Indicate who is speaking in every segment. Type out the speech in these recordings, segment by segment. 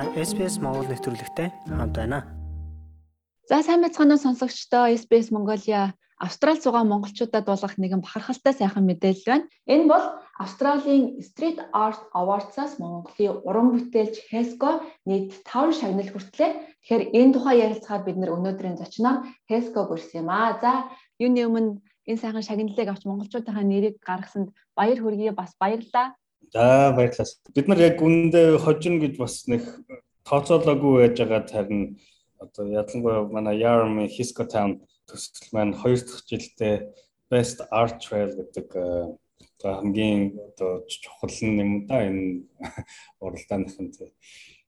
Speaker 1: Та SPS Монгол нэвтрүүлэгтэй хамт байна.
Speaker 2: За сайн байцгаана уу сонсогчдоо SBS Mongolia Австрал зугаа монголчуудад болгох нэгэн бахархалтай сайхан мэдээлэл байна. Энэ бол Австралийн Street Art Awards-аас Монголын уран бүтээлч Hesco нийт 5 шагнал хүртлээ. Тэгэхээр энэ тухай ярилцахаар бид нэр өнөөдрийн зочноор Hesco гүрсэн юм аа. За юуны өмнө энэ сайхан шагналыг авч монголчуудынхаа нэрийг гаргасанд баяр хүргэе бас баярлалаа.
Speaker 3: За баярлалаа. Бид нар яг үндэ хожин гэж бас нэг тооцоолоогүй байж байгаа харин одоо ялангуяа манай Yarm Hisco Town төсөл маань хоёр дахь жилдээ Best Art Trail гэдэг одоо хамгийн одоо чухал юм да энэ уралдаанхын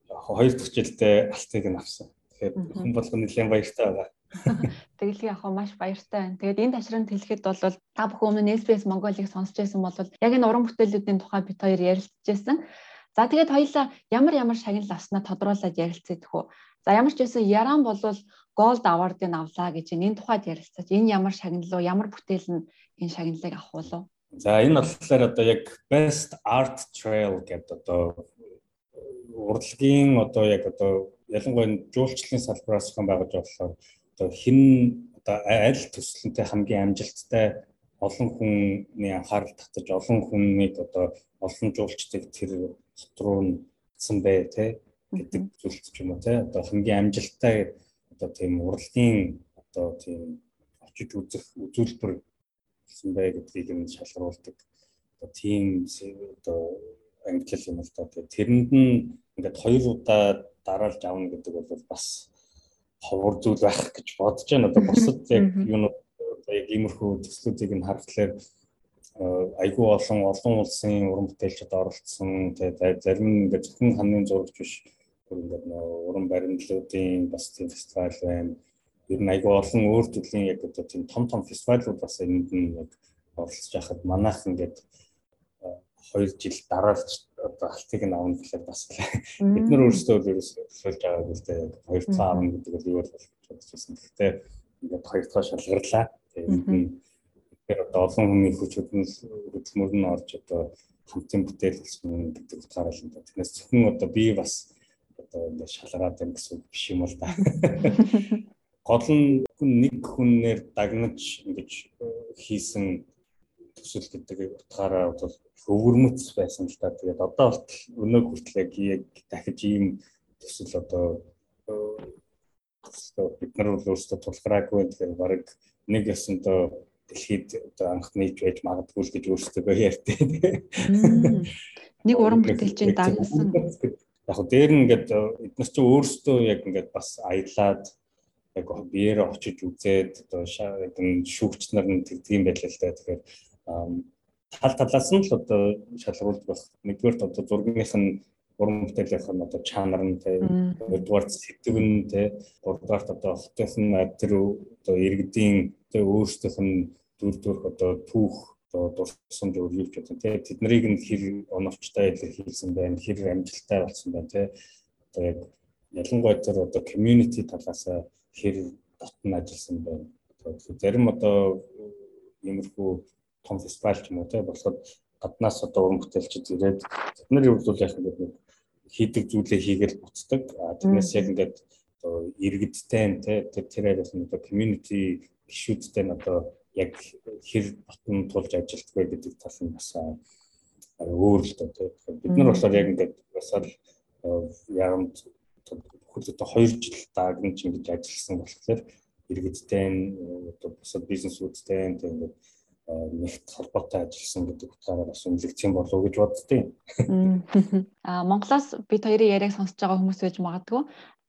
Speaker 3: хоёр дахь жилдээ алтыг нь авсан. Тэгэхээр хүн болгоны нэлээд баяртай байгаа.
Speaker 2: Тэгэлгүй яг маш баяртай байна. Тэгээд энэ ташранд хэлэхэд бол та бүхэн өмнө SBS Mongolia-г сонсч байсан бол яг энэ уран бүтээлүүдийн тухай бид хоёр ярилцчихсан. За тэгээд хоёлаа ямар ямар шагнал авснаа тодруулаад ярилцээд хөө. За ямар ч байсан Яран бол Gold Award-ыг авлаа гэж энэ тухайд ярилцаж энэ ямар шагнал уу, ямар бүтээл нь энэ шагналыг авах болов?
Speaker 3: За энэ болохоор одоо яг Best Art Trail гэдэг одоо урлагийн одоо яг одоо ялангуяа жуулчлалын салбараас хэн байгаж болохоор одоо хин одоо аль төсөлнтэй хамгийн амжилттай олон хүний анхаарал татаж олон хүнийг одоо олон жуулчдыг тэр хот руу нсан бай тэ? гэдэг зүйлч юм уу тэ? Одоо хамгийн амжилттай одоо тийм урлагийн одоо тийм очиж үзэх үзүүлбэр гэсэн бай гэдгийг нь шалгаруулдаг. Одоо тийм одоо англи юм л да тэрэнд нь ингээд хоёр удаа дараалж авна гэдэг бол бас ховор зүйл байх гэж бодож байна. Одоо бусад яг юунууд яг иймэрхүү төслүүдийг нь харахад айгүй олон олон улсын уран бүтээлчид оролцсон. Тэгээ зарим ингээд зөвхөн ханын зурагч биш ингээд уран баримтлуудын бас тийм фестивал байна. Ер нь айгүй олон өөр төрлийн яг одоо тийм том том фестивалууд бас энд нь яг оролцож байхад манайх ингээд 2 жил дараалж одоо алтыг нь авна гэхэлээ бас бид нар өөрсдөө л ерөөсөө төлөөлж байгаа гэдэг 2 цаа авна гэдэг нь юу бол бодож байсан. Гэхдээ ингээд хоёр дахь шалгарлаа. Тэгээд тэгэхээр одоо олон хүний хүч хөдөлмөр нь орж одоо хамтын бүтээл болсон гэдэг утгаараа л энэ. Тэрнээс зөвхөн одоо би бас одоо ингээд шалгараад байна гэсэн биш юм л да. Гол нь нэг хүнээр дагнаж ингэж хийсэн төсөл гэдэг утгаараа бол өвөрмөц байсан л да. Тэгээд одоо болтол өнөө хүртэл яг дахиж ийм төсөл одоо бид нар бол өөрсдөө тулгараагүй тэгэхээр баг нэг ясандаа дэлхийд одоо анх нийт байж магадгүй л гэж өөрсдөө ярьдээ.
Speaker 2: Нэг уран бүтээлчийн дагнасан.
Speaker 3: Яг хөө дээр нь ингээд эднес чинь өөрсдөө яг ингээд бас аялаад яг биеэр очиж үзээд одоо шүүгч нар нь тэгдэм байлаа л да. Тэгэхээр тал талаас нь л одоо шалгуулж байх. Нэгдүгээр одоо зургийнх нь уран бүтээлийнх нь одоо чанар нь тэ хоёрдугаар сэтгэв нь тэ гуравдугаар одоо хотынх нь тэр одоо иргэдийн тэ өөрсдийнх нь дүр төрх одоо түүх одоо юу ч гэдэг тэ тэднийг нь хэр оновчтой илэрхийлсэн байна хэр амжилттай болсон байна тэ одоо яг ялангуяа тэр одоо community талаас хэр дотн ажилласан байна. Зарим одоо иймэрхүү том фестивал ч юм уу те болоход гаднаас одоо уран бүтээлчид ирээд нар юу бол яг ингээд хийдэг зүйлээ хийгээл буцдаг. А тэрнээс яг ингээд одоо иргэдтэй те тэр тэрээр бас одоо community гişүүдтэй нь одоо яг хэр батн тулж ажилтдаг вэ гэдэг тал нь бас өөр л те. Бид нар болохоор яг ингээд бас л яамд хөл одоо 2 жил даагнаж ингэж ажилласан болохоор иргэдтэй одоо бусад бизнесүүдтэй те ингээд нэгт холбоотой ажилласан гэдэг утгаараа бас үнэлэгдэх юм болов уу гэж боддیں۔
Speaker 2: Аа Монголоос бид хоёрын яриаг сонсож байгаа хүмүүс байж магадгүй.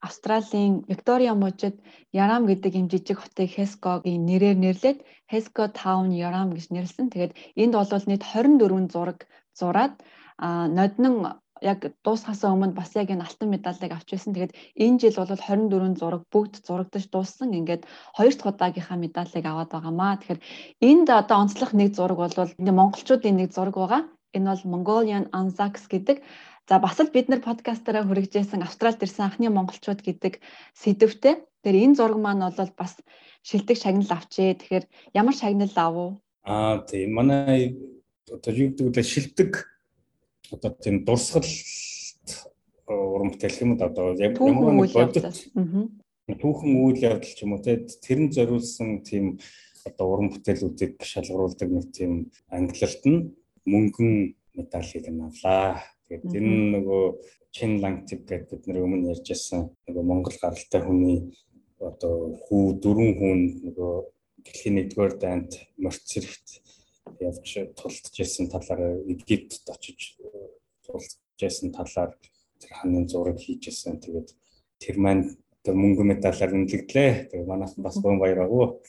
Speaker 2: Австралийн Виктория мужид Ярам гэдэг юм жижиг хотыг Хескогийн нэрээр нэрлээд Хеско Town Ярам гэж нэрлсэн. Тэгээд энд бол нийт 24 зураг зураад ноднон яг дуусахаас өмнө бас яг энэ алтан медалыг авч байсан. Тэгээд энэ жил бол 24 зураг бүгд зурагдаж дууссан. Ингээд хоёр дахь удаагийнхаа медалыг аваад байгаамаа. Тэгэхээр энд одоо онцлог нэг зураг бол монголчуудын нэг зураг байгаа. Энэ бол Mongolian Anzacs гэдэг. За бас л бид нар подкастаараа хүргэжсэн Австралид ирсэн анхны монголчууд гэдэг сэдвтэй. Тэгэхээр энэ зураг маань бол бас шилдэг шагнал авчээ. Тэгэхээр ямар шагнал авав?
Speaker 3: Аа тийм манай одоо юу гэдэг вэ шилдэг одоо тийм дурсгалт уран бүтээл юм да. Одоо
Speaker 2: ямар нэг бодит
Speaker 3: түүхэн үйл явдал ч юм уу те тэр нь зориулсан тийм одоо уран бүтээлүүдийг шалгаруулдаг нэг тийм ангилалт нь мөнгөн медалийг нь авлаа. Тэгээд энэ нөгөө Чин Лангтип гэдэг бид нэр өмнө ярьжсэн нөгөө Монгол гаралтай хүний одоо хүү дөрвөн хүн нөгөө дэлхийн нэгдүгээр дайнд морц зэрэгт явж тулдж ирсэн талаар Египт очиж тулдж ирсэн талаар тэр ханы зураг хийжсэн. Тэгээд тэр маань тэр мөнгө медалаар нэмлэгдлээ. Тэгээд манайх бас гон баяр агуу.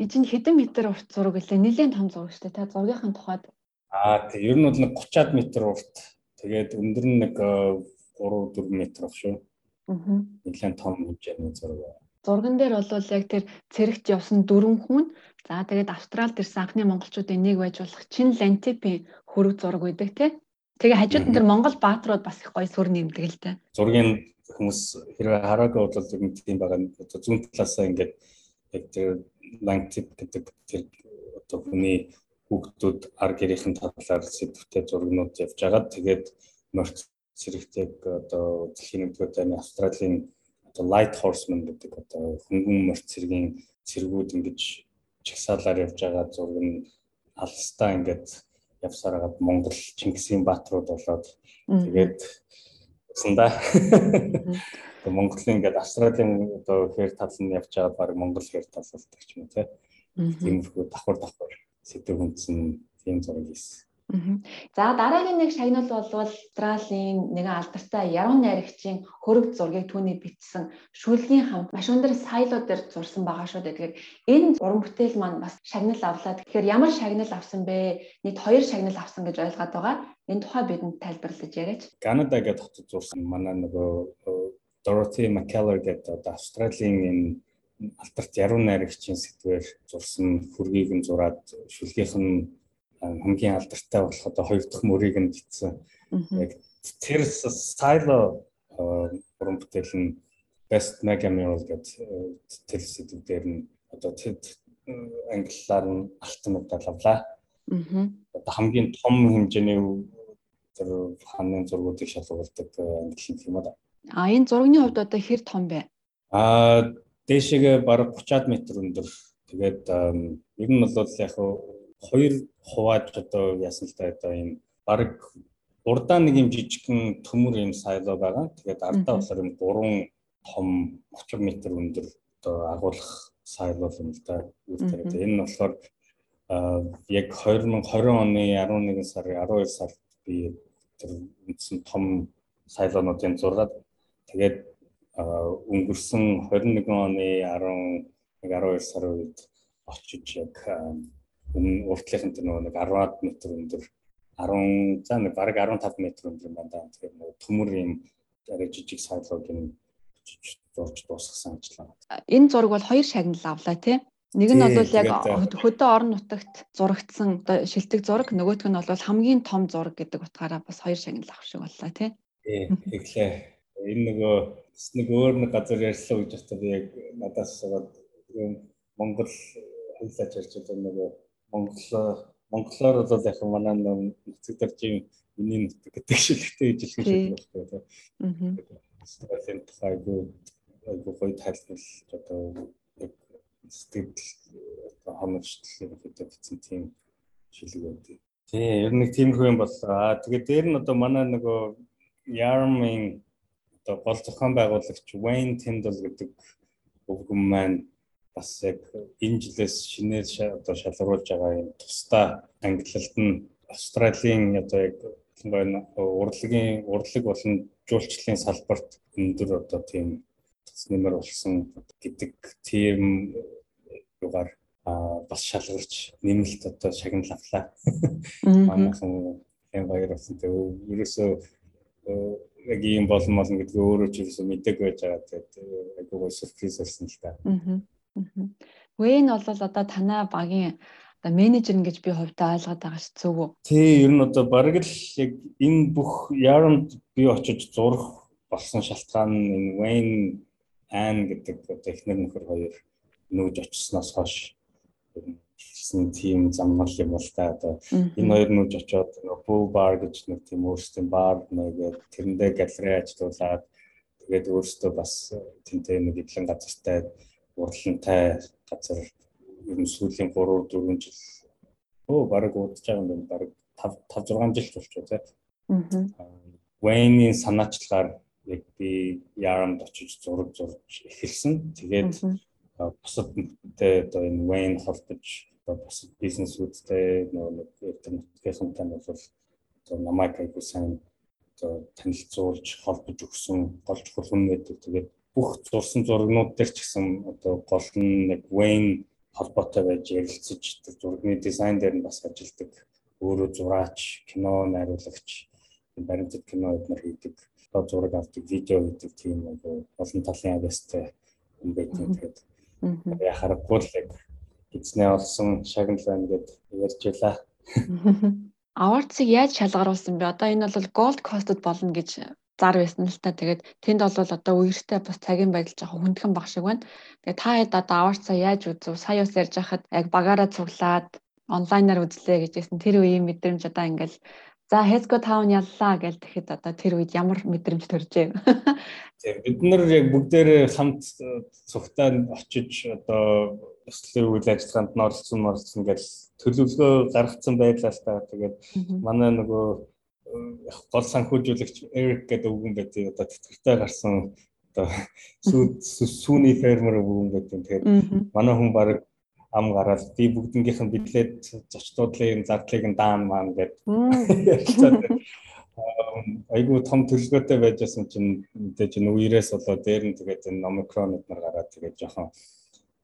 Speaker 2: Энэ чинь хэдэн метр урт зураг гэлээ? Нилээн том зураг шүү дээ. Та зургийнхын тухайд
Speaker 3: Аа тэг ер нь бол нэг 30-аад метр урт. Тэгээд өндөр нь нэг 3 4 метр ах шүү. Аа. Нилээн том хэмжээний зураг.
Speaker 2: Зурган дээр бол яг тэр цэрэгт явсан дөрвөн хүн за тэгээд Австралид ирсэн анхны монголчуудын нэг байж болох Чин Лантипийн хөрөг зураг байдаг тий. Тэгээ хажууд нь тэр Монгол бааtruуд бас их гоё сүр нэмдэг л дээ.
Speaker 3: Зургийн хүмүүс хэрвээ хараагүй бол ер нь тийм байгаа. Зүүн талаасаа ингээд яг тэр Лантип гэдэг тэр одоо хүний хүүхдүүд ар гэрийнхэн талаар сэдвтэй зургнууд явж байгаа. Тэгээд морц зэрэгтэйг одоо дэлхийн нэгдүгээр дайны Австралийн одоо light horseman гэдэг одоо хөнгөн морц цэргийн цэргүүд ингэж чагсаалаар явж байгаа зураг нь алстаа ингээд явсаар хагаад Монгол Чингисийн бааtruуд болоод тэгээд санда Монголын ингээд Австралийн одоо хэр тал нь явж байгаа баг Монгол хэр тал болдог ч юм уу тиймэрхүү давхар давхар сэдв хүндсэн тийм зураг хийсэн.
Speaker 2: За дараагийн нэг шагнал бол Австралийн нэгэн алдартай яруу найрагчийн хөрөг зургийг түүний бичсэн шүлгийн хамт маш өндөр сайло дээр зурсан байгаа шүү дээ. Тэгэхээр энэ уран бүтээл маань бас шагнал авлаа. Тэгэхээр ямар шагнал авсан бэ? Нийт хоёр шагнал авсан гэж ойлгоод байгаа. Энэ тухай бидэнд тайлбарлаж яриач.
Speaker 3: Канада гэдэг хотод зурсан манай нөгөө Dorothy McKellar гэдэг одоо Австралийн энэ алдарт яруу найрагчийн сэтвэр зурсан хөргийг нь зураад шүлгийнх нь хамгийн алдартай болох одоо хоёр дахь мөрийг нь бичсэн. Яг тэр стайло уран бүтээл нь best mega mural гэдэг тэр сэдвээр нь одоо тэд англиар нь алтан медаль авлаа. Аа. Одоо хамгийн том хэмжээний тэр ханы зургуудыг шалгуулдаг англи юм да.
Speaker 2: А энэ зургийн хувьд одоо хэр том бэ?
Speaker 3: А дээшээгээ бараг 30-аад метр өндөр. Тэгээд ер нь бол яг хоёр хувааж одоо яасан л та одоо юм баг урдаа нэг юм жижигхэн төмөр юм сайло байгаа. Тэгээд ардаа болохоор юм гурван том 30 м өндөр одоо агуулах сайло юм л да. Тэгээд энэ нь болохоор яг 2020 оны 11 сарын 12 сард би тэр үндсэн том сайлонуудын зургаад тэгээд өнгөрсөн 21 оны 11 12 сарын үед очиж яг өмнө уртлынхын тэр нөгөө нэг 10-аад метр өндөр 10 за нэг бараг 15 метр өндөр байна. Тэгэхээр нөгөө төмөр юм арай жижиг сайлог юм зурж дуусгасан ажиллаа.
Speaker 2: Энэ зураг бол хоёр шагнал авлаа тий. Нэг нь бол яг хөдөө орон нутагт зурагдсан шилдэг зураг, нөгөөх нь бол хамгийн том зураг гэдэг утгаараа бас хоёр шагнал авах шиг боллоо тий.
Speaker 3: Тэглээ. Энэ нөгөө нэг өөр нэг газар ярьслаа гэж бодсон яг надаас аваад Монгол хэлж ярьж байгаа нөгөө Монгол монголоор бол яг манай нөхцөл төржийн миний нутаг гэдэг шилэгтэй ижилхэн шиг байна. Аа. Стратегийн тухайгүй айгуу гоё тайлбарлаж одоо яг сэтгэл одоо хоногчлол гэдэг бичсэн тийм шилэг байдаг. Тий, ер нь нэг тиймэрхүү юм боллоо. Тэгээд дээр нь одоо манай нөгөө Yarming одоо гол зохион байгуулагч Wayne Tyndall гэдэг өвгөн маань бас яг энэ жилээс шинээр одоо шалгаруулж байгаа юм тусдаа ангиллалт нь Австралийн одоо яг урлагийн урлаг болон жуулчлалын салбарт өндөр одоо тийм нэмэр болсон гэдэг тийм югаар бас шалгарч нэмэлт одоо шагнал авлаа. Манайхан юм баяр болсон. Тэгээ ерөөсөө яг ийм болон молно гэдгийг өөрөө ч ерөөсөө мэдээг байж байгаа. Тэгээд айгуу сюрприз болсон л та. Аа.
Speaker 2: Вэн бол одоо танай багийн одоо менежер гэж би хувьдаа ойлгоод байгаа ш үү?
Speaker 3: Тий, ер нь одоо бараг л яг энэ бүх ярамд би очиж зурх болсон шалтгаан нь энэ Wayne Ann гэдэг одоо эхнэр нөхөр хоёр нүүж очисноос хойш гэсэн тийм замнал юм бол та одоо энэ хоёр нүж очоод Boo Bar гэж нэг тийм өөрсдийн бар нэгээд тэрэндээ галерей ажиллуулад тэгээд өөрсдөө бас тэнтэй нэг эдлэн газартай уралдантай газар ер нь сүүлийн 3 4 жил өө баг удаж байгаа юм. Баг 5 5 6 жил болчихоо тий. Аа. Wayne-ийн санаачлагаар яг би Ярамд очиж зураг зурж эхэлсэн. Тэгээд бусад мэдээ одоо энэ Wayne холбож одоо бусад бизнесүүдтэй нөгөө интернетийнхэнтэй нь бол одоо намайг айгуу сайн одоо танилцуулж холбож өгсөн гол чухал хүн байдаг. Тэгээд бүх зурсан зурагнууд дээр ч гэсэн одоо гол нь нэг Wayne холбоотой байж ярилцаж зургийн дизайн дээр нь бас ажилладаг. Өөрөө зураач, кино найруулагч, баримтат кино эднэр хийдэг. Одоо зураг авдаг, видео хийдэг тийм одоо олон талын авьяастай юм байдаг. Тэгээд яхахгүй л яг эзнээ олсон шагнал байна гэд ярьж байлаа.
Speaker 2: Awardс-ыг яаж шалгаруулсан бэ? Одоо энэ бол Gold Coast-д болно гэж зар байсан л та. Тэгээд тэнд бол одоо үерхтэй бас цагийн байдал жоохон хүндхэн баг шиг байна. Тэгээд та хэд одоо Awardс-а яаж үзв? Сая ус ярьж хахад яг багаараа цуглаад онлайнаар үзлээ гэжсэн тэр үеийн мэдрэмж одоо ингээл За Hesco Town яллаа гэж тэгэхэд одоо тэр үед ямар мэдрэмж төржээ.
Speaker 3: Тийм бид нар яг бүгдээр хамт цугтаа очиж одоо өсөлтийн үйл ажиллагаанд оролцсон оролцсон гэж төлөвлөгөө гаргацсан байлаа л та. Тэгээд манай нөгөө гол санхүүжүүлэгч Эрик гэдэг өвгөн байдгийг одоо тэтгэвртэй гарсан одоо сүүний фермер өвгөн байдаг. Тэгээд манай хүн баг ам гараад би бүгднгийнх нь бидлээд зочдуудлын зардлыг нь даан маань гэдэг. Айгуу том төлөвлөгөөтэй байжсэн чинь мэдээж энэ үерээс болоо дээр нь тэгээд энэ омикронод нар гараад тэгээд жоохон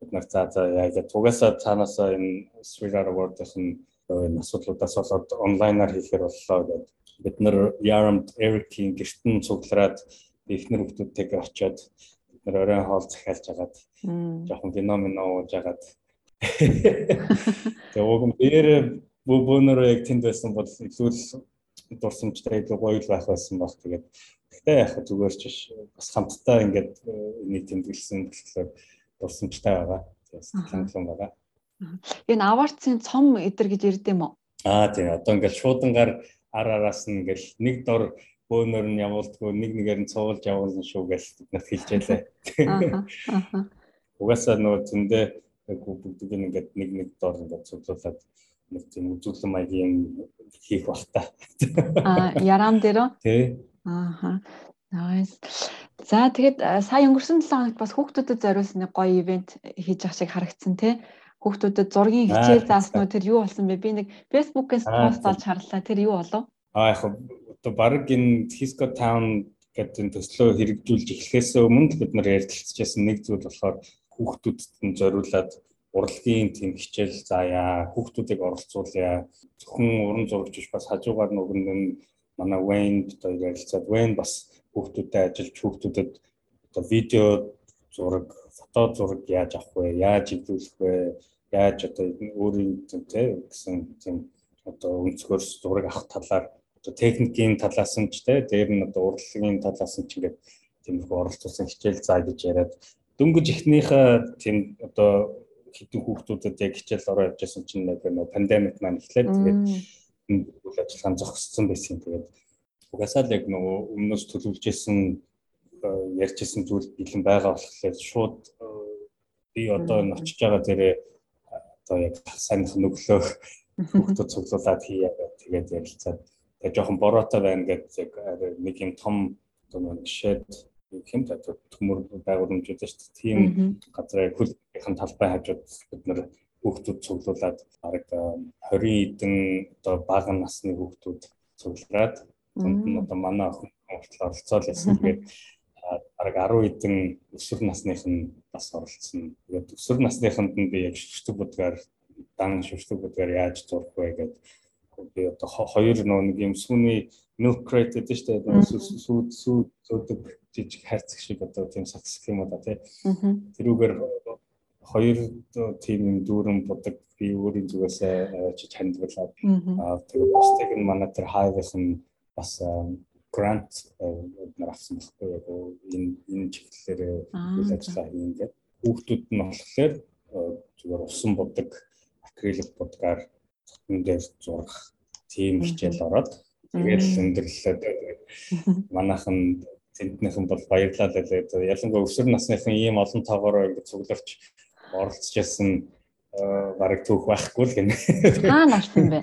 Speaker 3: бид нар за за яг тугасаа цаанаасаа энэ Sweeter Award-ын энэ асуудлуудаас болоод онлайнаар хийхээр боллоо гэдэг. Бид нар Yaramd Eric-ийн гэртэн цуглараад эхнэр хүмүүстэйгээ очиод бид нар оройн хоол захиалж агаад жоохон кино минь ууж агаад Тэгээ уг нь дээр бөөнөр яг тэнд байсан бол илүү л дурсамжтай илүү гоё байх байсан баг. Тэгээд гэхдээ яг зүгээр ч бас хамтдаа ингээд нэг тэмдэглэсэн болохоор дурсамжтай байгаа. Сэтгэлэнглэн байгаа.
Speaker 2: Энэ аварцын цом эдэр гэж ирд юм уу?
Speaker 3: Аа тийм одоо ингээд шуудангаар ар араас нь ингээл нэг дор бөөнөр нь явуулдгүй нэг нэгээр нь цуулж явуулна шүү гэж бид нарт хэлжээлээ. Аа. Угаасаа нөгөө зөндөө бүгдийг ингээд нэг нэг доор ингээд цуглуулад нэг тийм үзүүлэн маягийн хийх та.
Speaker 2: Аа, ярам дээр үү?
Speaker 3: Тий.
Speaker 2: Ааха. Nice. За тэгэд сая өнгөрсөн 7 хоногт бас хүүхдүүдэд зориулсан нэг гоё ивент хийж байгаа шиг харагдсан тий. Хүүхдүүдэд зургийн хичээл зааснуу тэр юу болсон бэ? Би нэг Facebook-ээс пост олж харлаа. Тэр юу болов?
Speaker 3: Аа яг одоо баг энэ Hisco Town гэдэг төслөө хэрэгжүүлж эхлэхээс өмнө бид нар ярилцчихсан нэг зүйл болохоор хүүхдүүдэд нь зориулаад урлагийн тийм хичээл заая, хүүхдүүдийг оролцуулъя. Зөвхөн уран зурагч биш бас хажуугаар нөгөө нь манай Wayne одоо ярилцаад Wayne бас хүүхдүүдэд ажиллаж хүүхдүүдэд одоо видео зураг, фото зураг яаж авах вэ? Яаж эвлүүлэх вэ? Яаж одоо өөрийн тийм гэсэн тийм одоо өнцгөр зураг авах талаар одоо техникийн талаас нь ч тийм нь одоо урлагийн талаас нь ч ингээд тиймэрхүү оролцуулсан хичээл заа гэж яриад дөнгөж эхнийхээ тийм одоо хэдэн хүүхдүүдэд яг хичээл ороо явж байсан чинь нэг нөө пандемик маань эхлээд тэгээд үйл ажиллагаа зогссон байсан. Тэгээд угаасаа л яг нөгөө өмнөөс төлөвлөж исэн ярьжсэн зүйл бэлэн байгаа болохоор шууд би одоо энэ очиж байгаа дээрээ одоо яг сайнх нүглөө хүүхдүүд цуглуулад хийя гэх тэгээд ярилцаад тэгээд жоохон бороотой байна гэдэг яг нэг юм том одоо нэг шэд хэмт төмөр байгууламжууд шүү дээ. Тийм газрын хөлбөрийн талбай хажууд бид нэр хүүхдүүд цуглуулад бараг 20 эдэн одоо бага насны хүүхдүүд цуглараад тунд нь одоо манай охин оролцоол ясан. Тэгээд бараг 10 эдэн өсвөр насных нь бас оролцсон. Тэгээд өсвөр насныханд нь би яг шүтэг будгаар дан шүтэг будгаар яаж зурх вэ гэдэг би одоо хоёр нэг юм сүүний milk crate гэдэг дээ. Сүүд сүүд сүүдэг жижиг хайрцаг шиг одоо тийм сацсах юм да тий. Тэрүүгээр хоёр тийм юм дүүрэн будаг би өөрийн зүгээсээ авчиж хандвалаад аа тэгээд бусдыг нь манай тэр хайвс нь бас грант нар авсан байхгүй яг энэ энэ чиглэлээр үйл ажиллагаа хийгээд хүүхдүүд нь болохоор зүгээр усан будаг акрилик будгаар цотон дээр зурах тийм хичээл ороод тэгэл өндөрлөлөө манайхан тентнийхэн бол баярлалаа лээ. Ялангуяа өсвөр насныхан ийм олон тоогоор ингэ цугларч оролцож ясан бараг түүх байхгүй л гэнэ.
Speaker 2: Хаа нарсан бэ?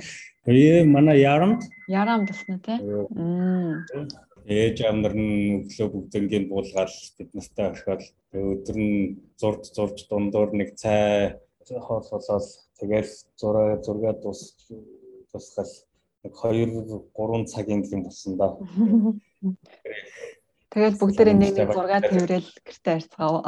Speaker 3: Ээ манай ярамд
Speaker 2: Ярам басна тий.
Speaker 3: ээж амнар нь өглөө бүгднгийн буулгаал бид нартай орхиод өдөр нь зурд зурж дундуур нэг цай хоол болоод тэгэл зураа зургаа дус тусгал нэг 2 3 цагийн юм болсон да.
Speaker 2: Тэгэл бүгдээрээ нэг нэг зураг тэрэл гэртээ арцгаав.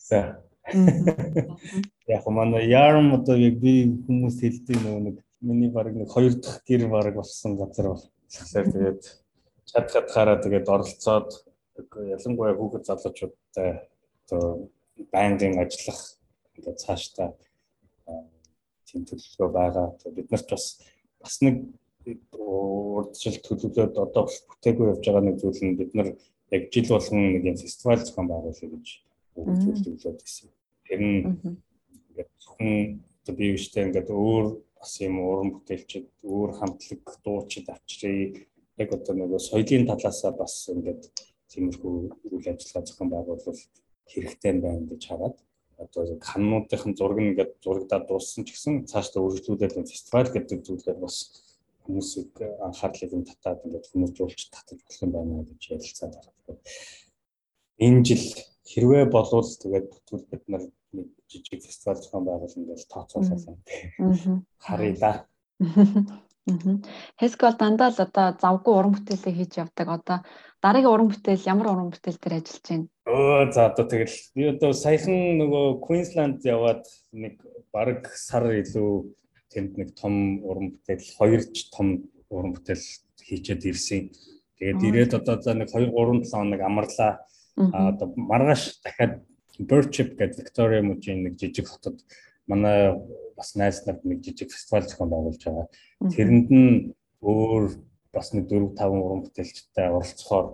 Speaker 3: За. Яг манай ярм одоо яг би хүмүүс хэлдэг нөгөө нэг миний баг нэг хоёр дахь гэр баг болсон газар болохоор тэгээд чад хатгаараа тэгээд оролцоод ялангуяа хүүхэд залуучуудтай одоо байнгын ажиллах ингээд цаашдаа тийм төлөвлөгөө байгаа. Бид нарт бас бас нэг урдчил төлөвлөлөөд одоо бүтээгүй явж байгаа нэг зүйл нь бид нар яг жил болгон нэг юм фестивал зохион байгуулъя гэж төлөвлөлөөд байсан. Тэр нь ингээд зөвхөн одоо бие биштэй ингээд өөр бас юм уран бүтээлчд, өөр хамтлаг дуучид авчрыг яг одоо нэг соёлын талаасаа бас ингээд тиймэрхүү үйл ажиллагаа зохион байгуулалт хэрэгтэй байна гэж хараад одоо ханнуудын зураг ингээд зурагдаад дууссан ч гэсэн цаашдаа үргэлжлүүлээд фестивал гэдэг зүйлээр бас хүмүүсийг анхаарлыг нь татаад ингээд хүмүүжүүлж татаж болох юм байна гэж ярилцаад байгаа. Энэ жил хэрвээ болвол тэгээд бүтгэл бид нар нэг жижиг фестивал зохион байгуулна гэж тооцоолсон. Харъя.
Speaker 2: Хэскол дандаа л одоо завгүй уран бүтээлээ хийж явдаг. Одоо дараагийн уран бүтээл ямар уран бүтээл дээр ажиллаж байна?
Speaker 3: Өө за одоо тэгэл би одоо саяхан нөгөө Queensland яваад нэг бараг сар илүү тэнд нэг том уран бүтээл хоёрч том уран бүтээл хийчээд ирсэн. Тэгээд ирээд одоо за нэг 2 3 7 хоног амарлаа. А одоо маргааш дахиад Birchip гэдэг Victoria мужийн нэг жижиг хотод манай бас найз нарт нэг жижиг фестивал зохион байгуулж байгаа. Тэрэнд нь өөр бас нэг 4 5 уран бүтээлчтэй оролцохоор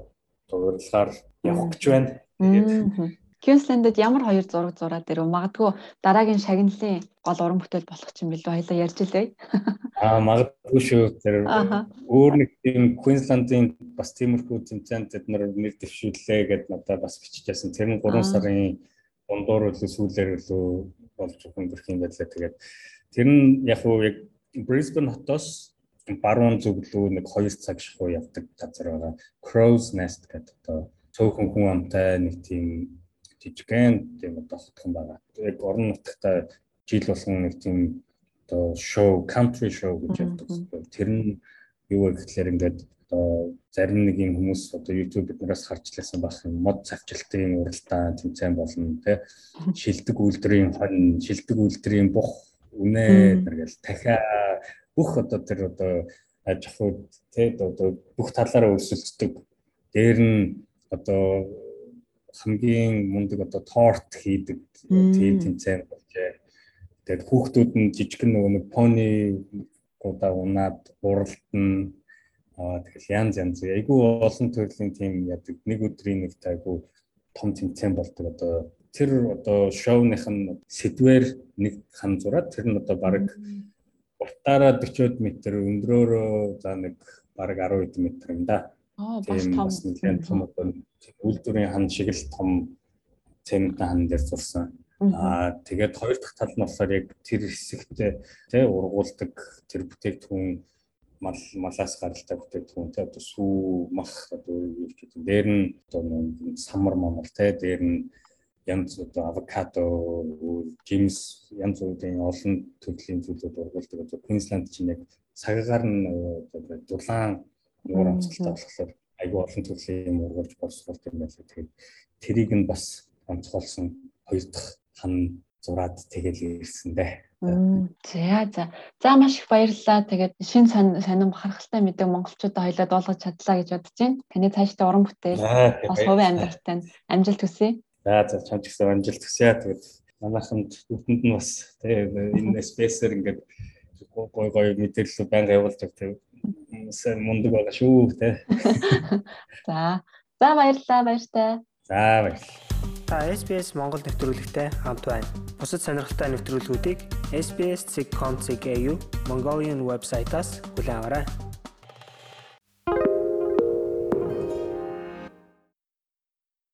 Speaker 3: урилгаар явах гэж байна.
Speaker 2: Тэгээд Queensland-д ямар хоёр зураг зураад ирв? Магадгүй дараагийн шагналын гол уран бүтээл болох юм билүү хоёлаа ярьж илээ.
Speaker 3: Аа магадгүй шүү. Тэр өөр нэг тийм Queensland-ын бас тиймэрхүү тэмцээнд бид нар нэр дэвшүүллээ гэдээ надад бас биччихсэн. Тэр нь 3 сарын дундуур үлээ сүүлээр үлээ болж хөнгөрөх юм байлаа. Тэгээд тэр нь яг уу яг Brisbane хотоос баруун рүү нэг 2 цаг шахуу явдаг газар байгаа. Crow's Nest гэдэг одоо цөөхөн хүн амтай нэг тийм жижигхэн тийм одоо хотхон байгаа. Яг орон нутгата жил болгон нэг тийм одоо шоу, country show гэж явдаг. Тэр нь юу вэ гэхээр ингээд одоо зарим нэг юм хүмүүс одоо YouTube биднээс харж лээсэн байх юм мод цавчлалтын уралдаан тэмцээн болно тий шилдэг үйлдвэрийн хон шилдэг үйлдвэрийн бух үнэ гэл дахиа бүх одоо тэр одоо аж ахуйд тий одоо бүх талаараа өрсөлддөг. Дээр нь одоо хамгийн мундаг одоо торт хийдэг тийм тэмцээн болжээ. Тэгээд хүүхдүүд нь жижигхэн нөгөө нэг пони удаа унаад уралдана Аа тэгэл янз янз. Айгүй олон төрлийн тийм яадаг. Нэг өдрийн нэг айгүй том тэмцээн болдог одоо. Тэр одоо шоуных нь сэдвэр нэг хан зураад тэр нь одоо баг уртаараа 40 м өндрөөрөө за нэг баг 10 м юм да.
Speaker 2: Аа бас том.
Speaker 3: Нэлээд том одоо үйлдвэрийн хан шиг л том цементийн хан дээр зурсан. Аа тэгээд хоёр дахь тал нь болохоор яг тэр хэсэгтээ тий ургуулдаг тэр бүтээгдэхүүн мал малаас гаралтай бүтээгдэхүүн те одоо сүү мах одоо юу гэдэг дээр нь одоо самар мамал те дээр нь янз одоо авокадо жимс янз бүрийн олон төрлийн зүйлүүд ургуулдаг одоо Queensland чинь яг цагаагаар нь одоо дулаан нуур амсгалтай болохоор айгүй олон төрлийн юм ургуулж боловсруулт юм байна. Тэгээд тэрийг нь бас онцгойлсон хоёр дахь хан зураад тэгэл ирсэн дээ.
Speaker 2: За за. За маш их баярлалаа. Тэгээд шин сонин бахархалтай мэдээ монголчуудаа хоёлаа дуулгаж чадлаа гэж бодож байна. Таны цаашдаа уран бүтээл бас хувийн амьдралтай амжилт хүсье.
Speaker 3: За за чамд гэсэн амжилт хүсье. Тэгээд манайханд бүгдэнд нь бас тэгээд энэ спейсер ингээд гой гой мэдээлэл байнга явуулж байгаа. Сайн мундаг байгаа шүү те.
Speaker 2: За. За баярлалаа баяртай.
Speaker 3: За баярлалаа.
Speaker 1: Та SBS Монгол нэвтрүүлэгтэй хамт байна. Бусад сонирхолтой нэвтрүүлгүүдийг SBS.com.cg Mongolian вебсайтаас аваарай.